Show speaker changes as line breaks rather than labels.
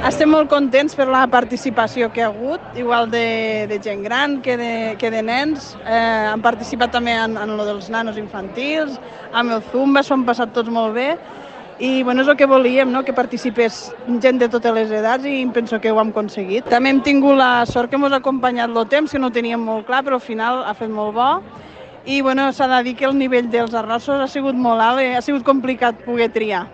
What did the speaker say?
Estem molt contents per la participació que ha hagut, igual de, de gent gran que de, que de nens. Eh, han participat també en, en lo dels nanos infantils, amb el Zumba, s'ho han passat tots molt bé. I bueno, és el que volíem, no? que participés gent de totes les edats i penso que ho hem aconseguit. També hem tingut la sort que ens ha acompanyat el temps, que no ho teníem molt clar, però al final ha fet molt bo. I bueno, s'ha de dir que el nivell dels arrossos ha sigut molt alt, i ha sigut complicat poder triar.